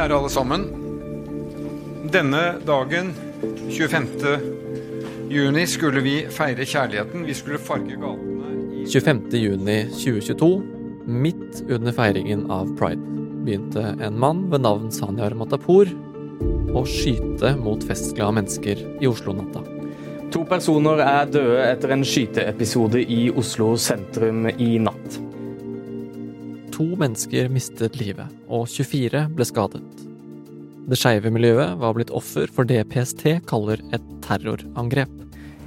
Kjære alle sammen. Denne dagen, 25. juni, skulle vi feire kjærligheten. Vi skulle farge gatene i 25.6.2022, midt under feiringen av pride, begynte en mann ved navn Sanyar Matapour å skyte mot festglade mennesker i Oslo-natta. To personer er døde etter en skyteepisode i Oslo sentrum i natt. To mennesker mistet livet, og 24 ble skadet. Det skeive miljøet var blitt offer for det PST kaller et terrorangrep.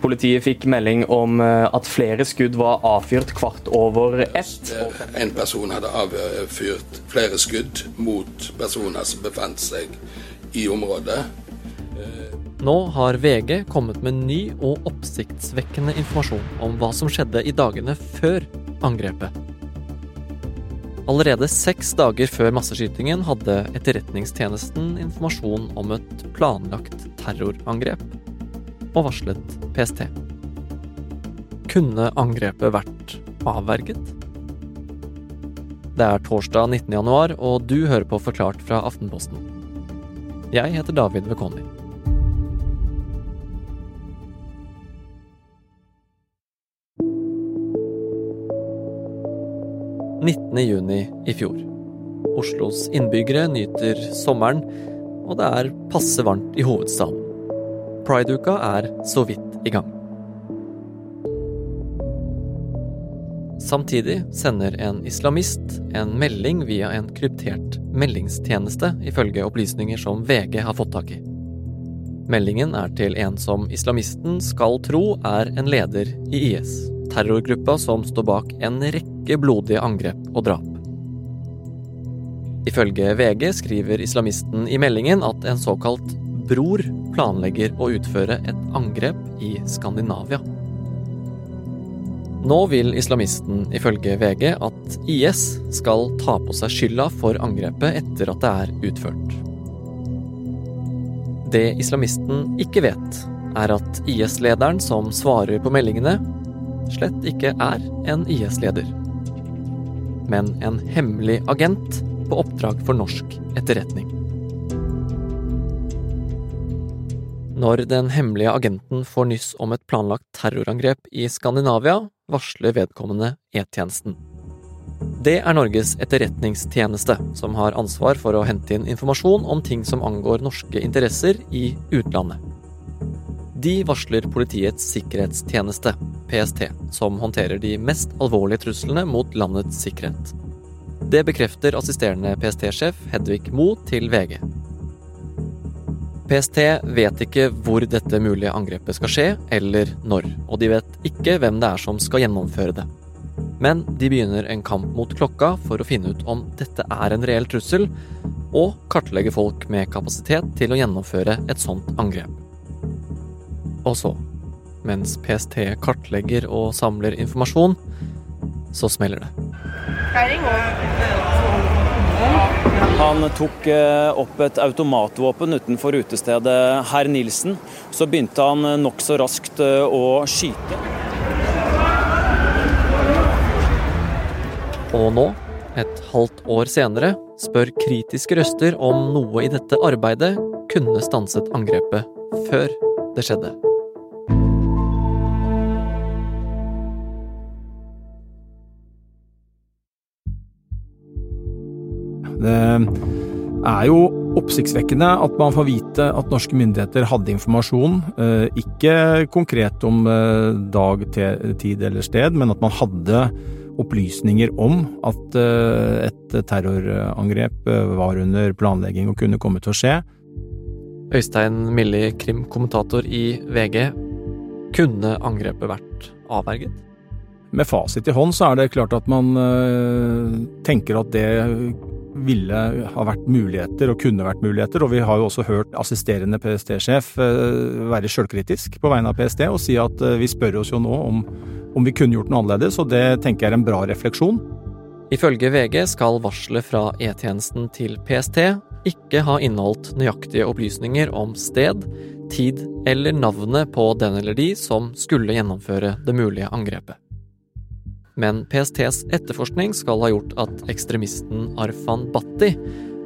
Politiet fikk melding om eh, at flere skudd var avfyrt kvart over ett. En person hadde avfyrt flere skudd mot personer som befant seg i området. Nå har VG kommet med ny og oppsiktsvekkende informasjon om hva som skjedde i dagene før angrepet. Allerede seks dager før masseskytingen hadde Etterretningstjenesten informasjon om et planlagt terrorangrep, og varslet PST. Kunne angrepet vært avverget? Det er torsdag 19. januar, og du hører på Forklart fra Aftenposten. Jeg heter David Bekoni. 19. juni i fjor. Oslos innbyggere nyter sommeren, og det er passe varmt i hovedstaden. Prideuka er så vidt i gang. Samtidig sender en islamist en melding via en kryptert meldingstjeneste, ifølge opplysninger som VG har fått tak i. Meldingen er til en som islamisten skal tro er en leder i IS terrorgruppa som står bak en rekke blodige angrep og drap. Ifølge VG skriver islamisten i meldingen at en såkalt bror planlegger å utføre et angrep i Skandinavia. Nå vil islamisten ifølge VG at IS skal ta på seg skylda for angrepet etter at det er utført. Det islamisten ikke vet, er at IS-lederen som svarer på meldingene, slett ikke er en IS-leder, men en hemmelig agent på oppdrag for norsk etterretning. Når den hemmelige agenten får nyss om et planlagt terrorangrep i Skandinavia, varsler vedkommende E-tjenesten. Det er Norges etterretningstjeneste som har ansvar for å hente inn informasjon om ting som angår norske interesser i utlandet. De varsler Politiets sikkerhetstjeneste, PST, som håndterer de mest alvorlige truslene mot landets sikkerhet. Det bekrefter assisterende PST-sjef Hedvig Mo til VG. PST vet ikke hvor dette mulige angrepet skal skje, eller når, og de vet ikke hvem det er som skal gjennomføre det. Men de begynner en kamp mot klokka for å finne ut om dette er en reell trussel, og kartlegge folk med kapasitet til å gjennomføre et sånt angrep. Og så, mens PST kartlegger og samler informasjon, så smeller det. Han tok eh, opp et automatvåpen utenfor utestedet Herr Nilsen. Så begynte han nokså raskt eh, å skyte. Og nå, et halvt år senere, spør kritiske røster om noe i dette arbeidet kunne stanset angrepet før det skjedde. Det er jo oppsiktsvekkende at man får vite at norske myndigheter hadde informasjon, eh, ikke konkret om eh, dag, tid eller sted, men at man hadde opplysninger om at eh, et terrorangrep var under planlegging og kunne komme til å skje. Øystein Milli, krimkommentator i VG. Kunne angrepet vært avverget? Med fasit i hånd så er det klart at man tenker at det ville ha vært muligheter og kunne vært muligheter, og vi har jo også hørt assisterende PST-sjef eh, være sjølkritisk på vegne av PST og si at eh, vi spør oss jo nå om, om vi kunne gjort noe annerledes, og det tenker jeg er en bra refleksjon. Ifølge VG skal varselet fra E-tjenesten til PST ikke ha inneholdt nøyaktige opplysninger om sted, tid eller navnet på den eller de som skulle gjennomføre det mulige angrepet. Men PSTs etterforskning skal ha gjort at ekstremisten Arfan Bhatti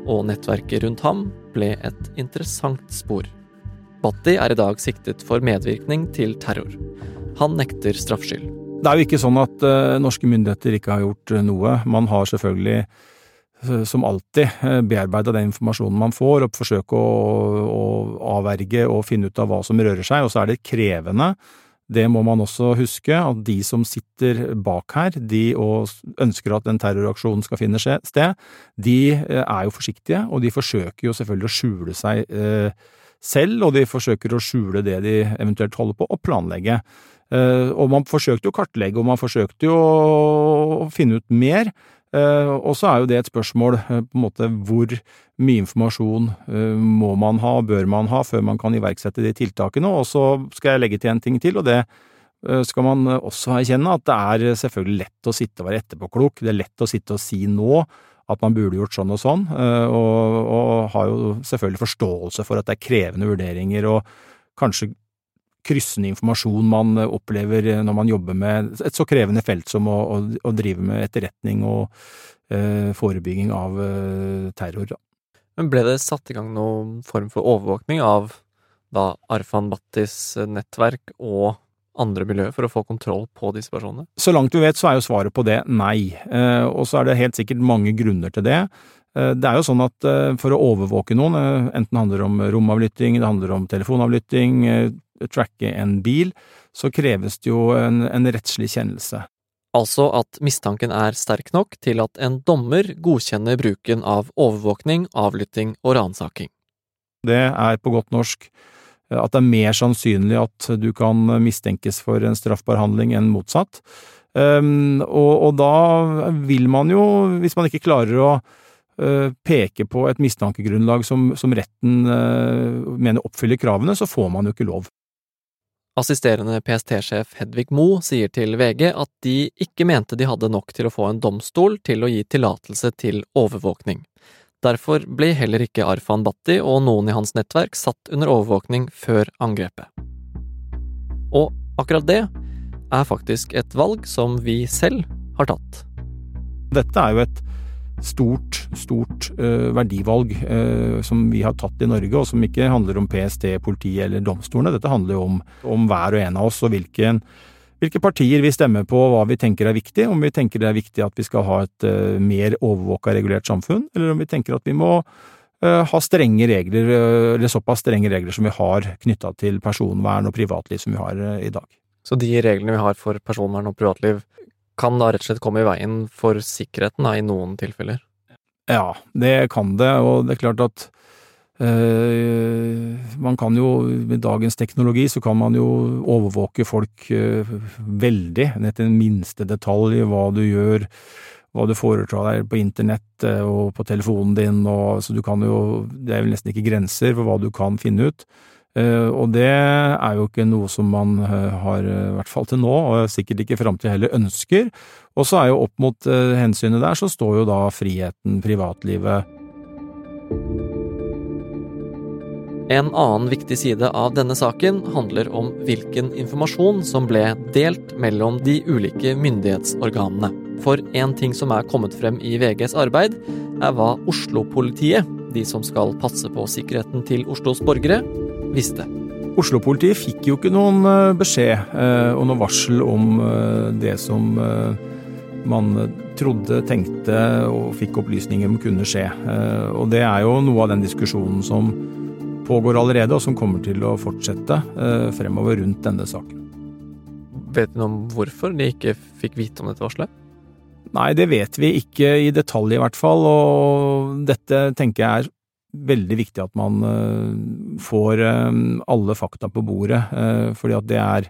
og nettverket rundt ham ble et interessant spor. Bhatti er i dag siktet for medvirkning til terror. Han nekter straffskyld. Det er jo ikke sånn at uh, norske myndigheter ikke har gjort uh, noe. Man har selvfølgelig, uh, som alltid, bearbeida den informasjonen man får, og forsøke å, å, avverge og finne ut av hva som rører seg. Og så er det krevende. Det må man også huske, at de som sitter bak her, de og ønsker at en terroraksjon skal finne sted, de er jo forsiktige, og de forsøker jo selvfølgelig å skjule seg selv, og de forsøker å skjule det de eventuelt holder på, og planlegge. Eh, og man forsøkte jo å kartlegge, og man forsøkte jo å finne ut mer. Eh, og så er jo det et spørsmål eh, på en måte hvor mye informasjon må man ha, bør man ha, før man kan iverksette de tiltakene. Og så skal jeg legge til en ting til, og det skal man også erkjenne at det er selvfølgelig lett å sitte og være etterpåklok. Det er lett å sitte og si nå at man burde gjort sånn og sånn, og, og har jo selvfølgelig forståelse for at det er krevende vurderinger og kanskje kryssende informasjon man opplever når man jobber med et så krevende felt som å, å, å drive med etterretning og eh, forebygging av eh, terror. Men ble det satt i gang noen form for overvåkning av da Arfan Battis nettverk og andre miljøer for å få kontroll på disse personene? Så langt vi vet så er jo svaret på det nei, eh, og så er det helt sikkert mange grunner til det. Eh, det er jo sånn at eh, for å overvåke noen, enten det handler om romavlytting, det handler om telefonavlytting, tracke en bil, så kreves det jo en, en rettslig kjennelse. Altså at mistanken er sterk nok til at en dommer godkjenner bruken av overvåkning, avlytting og ransaking. Det er på godt norsk eh, at det er mer sannsynlig at du kan mistenkes for en straffbar handling enn motsatt. Um, og, og, da vil man jo, hvis man ikke klarer å uh, peke på et mistankegrunnlag som, som retten uh, mener oppfyller kravene, så får man jo ikke lov. Assisterende PST-sjef Hedvig Moe sier til VG at de ikke mente de hadde nok til å få en domstol til å gi tillatelse til overvåkning. Derfor ble heller ikke Arfan Bhatti og noen i hans nettverk satt under overvåkning før angrepet. Og akkurat det er faktisk et valg som vi selv har tatt. Dette er jo et stort, stort uh, verdivalg uh, som vi har tatt i Norge, og som ikke handler om PST, politiet eller domstolene. Dette handler jo om, om hver og en av oss og hvilken, hvilke partier vi stemmer på, hva vi tenker er viktig. Om vi tenker det er viktig at vi skal ha et uh, mer overvåka, regulert samfunn, eller om vi tenker at vi må ha strenge regler, eller såpass strenge regler som vi har knytta til personvern og privatliv som vi har i dag. Så de reglene vi har for personvern og privatliv, kan da rett og slett komme i veien for sikkerheten da, i noen tilfeller? Ja, det kan det, og det er klart at øh, man kan jo, med dagens teknologi, så kan man jo overvåke folk øh, veldig, ned til den minste detalj, hva du gjør, hva du foretar deg på internett øh, og på telefonen din, og så du kan jo, det er vel nesten ikke grenser for hva du kan finne ut. Eh, og det er jo ikke noe som man eh, har, eh, i hvert fall til nå, og sikkert ikke framtida heller ønsker. Og så er jo opp mot hensynet der, så står jo da friheten, privatlivet. En annen viktig side av denne saken handler om hvilken informasjon som ble delt mellom de ulike myndighetsorganene. For en ting som er kommet frem i VGs arbeid, er hva Oslo-politiet, de som skal passe på sikkerheten til Oslos borgere, visste. Oslo-politiet fikk jo ikke noen eh, beskjed eh, og noe varsel om eh, det som man trodde, tenkte og fikk opplysninger om kunne skje. Og det er jo noe av den diskusjonen som pågår allerede, og som kommer til å fortsette fremover rundt denne saken. Vet du noe om hvorfor de ikke fikk vite om dette varselet? Nei, det vet vi ikke i detalj i hvert fall, og dette tenker jeg er veldig viktig at man eh, får eh, alle fakta på bordet, eh, fordi at det er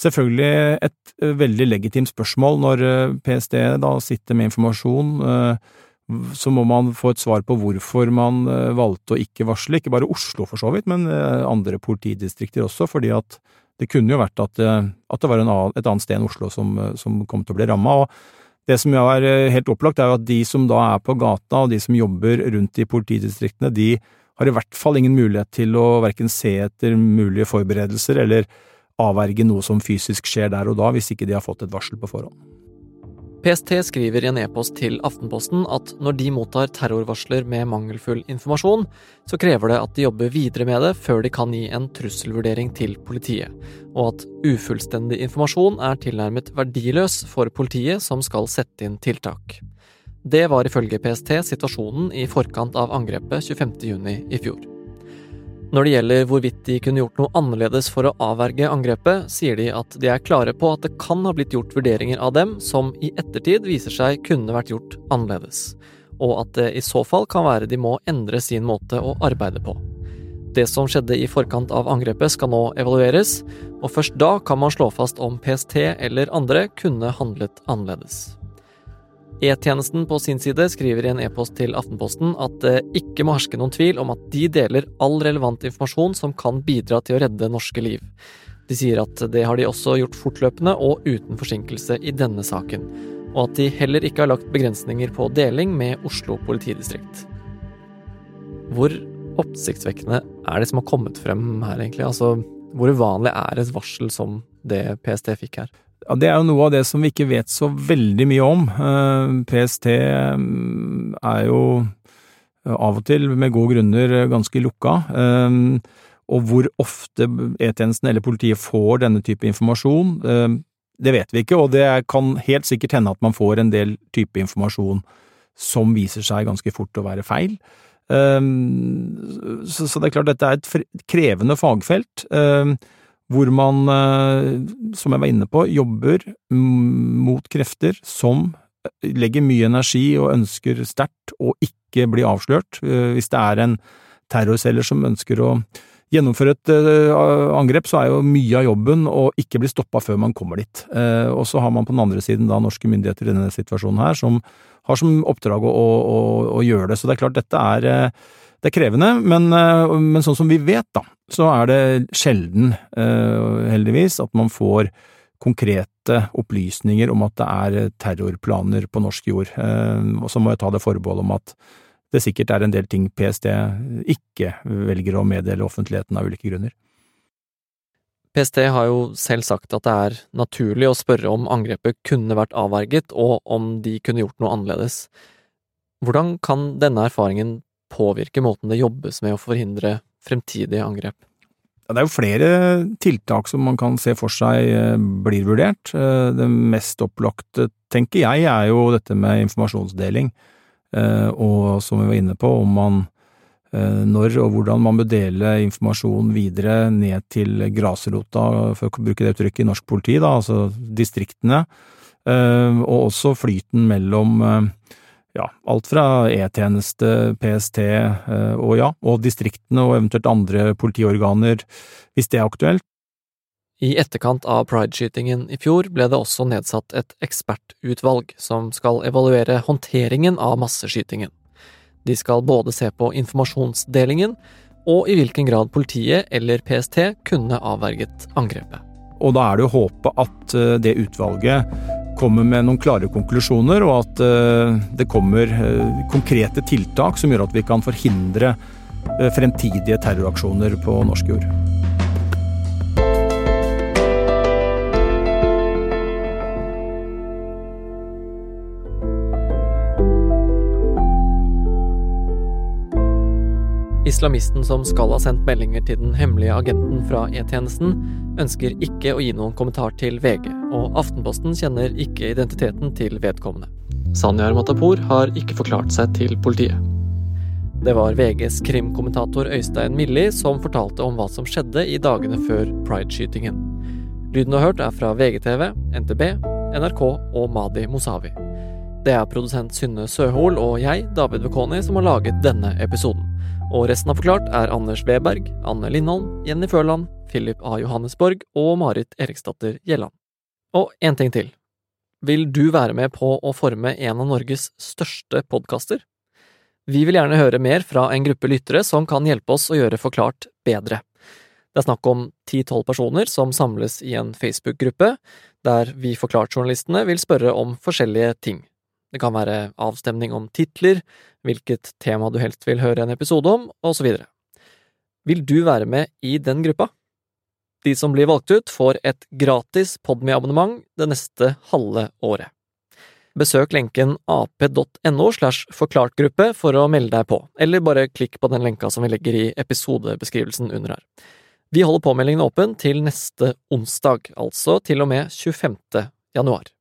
selvfølgelig et veldig legitimt spørsmål når PST da sitter med informasjon. Så må man få et svar på hvorfor man valgte å ikke varsle, ikke bare Oslo for så vidt, men andre politidistrikter også, fordi at det kunne jo vært at, at det var annen, et annet sted enn Oslo som, som kom til å bli ramma. Og det som er eh, helt opplagt, er jo at de som da er på gata, og de som jobber rundt i politidistriktene, de har i hvert fall ingen mulighet til å verken se etter mulige forberedelser eller avverge noe som fysisk skjer der og da, hvis ikke de har fått et varsel på forhånd. PST skriver i en e-post til Aftenposten at når de mottar terrorvarsler med mangelfull informasjon, så krever det at de jobber videre med det før de kan gi en trusselvurdering til politiet, og at ufullstendig informasjon er tilnærmet verdiløs for politiet som skal sette inn tiltak. Det var ifølge PST situasjonen i forkant av angrepet 25.6 i fjor. Når det gjelder hvorvidt de kunne gjort noe annerledes for å avverge angrepet, sier de at de er klare på at det kan ha blitt gjort vurderinger av dem som i ettertid viser seg kunne vært gjort annerledes, og at det i så fall kan være de må endre sin måte å arbeide på. Det som skjedde i forkant av angrepet skal nå evalueres, og først da kan man slå fast om PST eller andre kunne handlet annerledes. E-tjenesten på sin side skriver i en e-post til Aftenposten at det ikke må herske noen tvil om at de deler all relevant informasjon som kan bidra til å redde norske liv. De sier at det har de også gjort fortløpende og uten forsinkelse i denne saken, og at de heller ikke har lagt begrensninger på deling med Oslo politidistrikt. Hvor oppsiktsvekkende er det som har kommet frem her, egentlig? Altså, hvor uvanlig er et varsel som det PST fikk her? Ja, Det er jo noe av det som vi ikke vet så veldig mye om. Eh, PST mm, er jo eh, av og til, med gode grunner, ganske lukka. Eh, og hvor ofte E-tjenesten eller politiet får denne type informasjon, det vet vi ikke, og det kan helt sikkert hende at man får en del type informasjon som viser seg ganske fort å være feil. Så det er klart dette er et krevende fagfelt hvor man, eh, som jeg var inne på, jobber mot krefter som legger mye energi og ønsker sterkt å ikke bli avslørt. Eh, hvis det er en terrorceller som ønsker å gjennomføre et eh, angrep, så er jo mye av jobben å ikke bli stoppa før man kommer dit. Og så har man på den andre siden da norske myndigheter i denne situasjonen her, som har som oppdrag å, å, å gjøre det. Så det er klart dette er det er krevende, men, eh, men, sånn som vi vet, da, så er det sjelden, eh, heldigvis, at man får konkrete opplysninger om at det er terrorplaner på norsk jord. Eh, og så må jeg ta det forbeholdet om at det sikkert er en del ting PST ikke velger å meddele offentligheten av ulike grunner. PST har jo selv sagt at det er naturlig å spørre om angrepet kunne vært avverget, og om de kunne gjort noe annerledes. Hvordan kan denne erfaringen påvirke måten det jobbes med å forhindre fremtidige angrep? Det er jo flere tiltak som man kan se for seg eh, blir vurdert. Eh, det mest opplagte, tenker jeg, er jo dette med informasjonsdeling. Eh, og som vi var inne på, om man når og hvordan man bør dele informasjon videre ned til grasrota, for å bruke det uttrykket i norsk politi, da, altså distriktene. Og også flyten mellom ja, alt fra E-tjeneste, PST eh, og ja, og distriktene og eventuelt andre politiorganer, hvis det er aktuelt. I etterkant av prideskytingen i fjor ble det også nedsatt et ekspertutvalg som skal evaluere håndteringen av masseskytingen. De skal både se på informasjonsdelingen og i hvilken grad politiet eller PST kunne avverget angrepet. Og da er det å håpe at eh, det utvalget kommer med noen klare konklusjoner, og at eh, det kommer eh, konkrete tiltak som gjør at vi kan forhindre eh, fremtidige terroraksjoner på norsk jord. Islamisten som skal ha sendt meldinger til den hemmelige agenten fra E-tjenesten, ønsker ikke å gi noen kommentar til VG, og Aftenposten kjenner ikke identiteten til vedkommende. Sanyar Matapour har ikke forklart seg til politiet. Det var VGs krimkommentator Øystein Milli som fortalte om hva som skjedde i dagene før prideskytingen. Lyden du har hørt er fra VGTV, NTB, NRK og Madi Mosavi. Det er produsent Synne Søhol og jeg, David Vekoni, som har laget denne episoden. Og resten av Forklart er Anders Weberg, Anne Lindholm, Jenny Førland, Philip A. Johannesborg og Marit Eriksdatter Gjelland. Og en ting til. Vil du være med på å forme en av Norges største podkaster? Vi vil gjerne høre mer fra en gruppe lyttere som kan hjelpe oss å gjøre Forklart bedre. Det er snakk om ti–tolv personer som samles i en Facebook-gruppe, der vi Forklart-journalistene vil spørre om forskjellige ting. Det kan være avstemning om titler, hvilket tema du helst vil høre en episode om, osv. Vil du være med i den gruppa? De som blir valgt ut, får et gratis Podme-abonnement det neste halve året. Besøk lenken ap.no slash forklartgruppe for å melde deg på, eller bare klikk på den lenka som vi legger i episodebeskrivelsen under her. Vi holder påmeldingen åpen til neste onsdag, altså til og med 25. januar.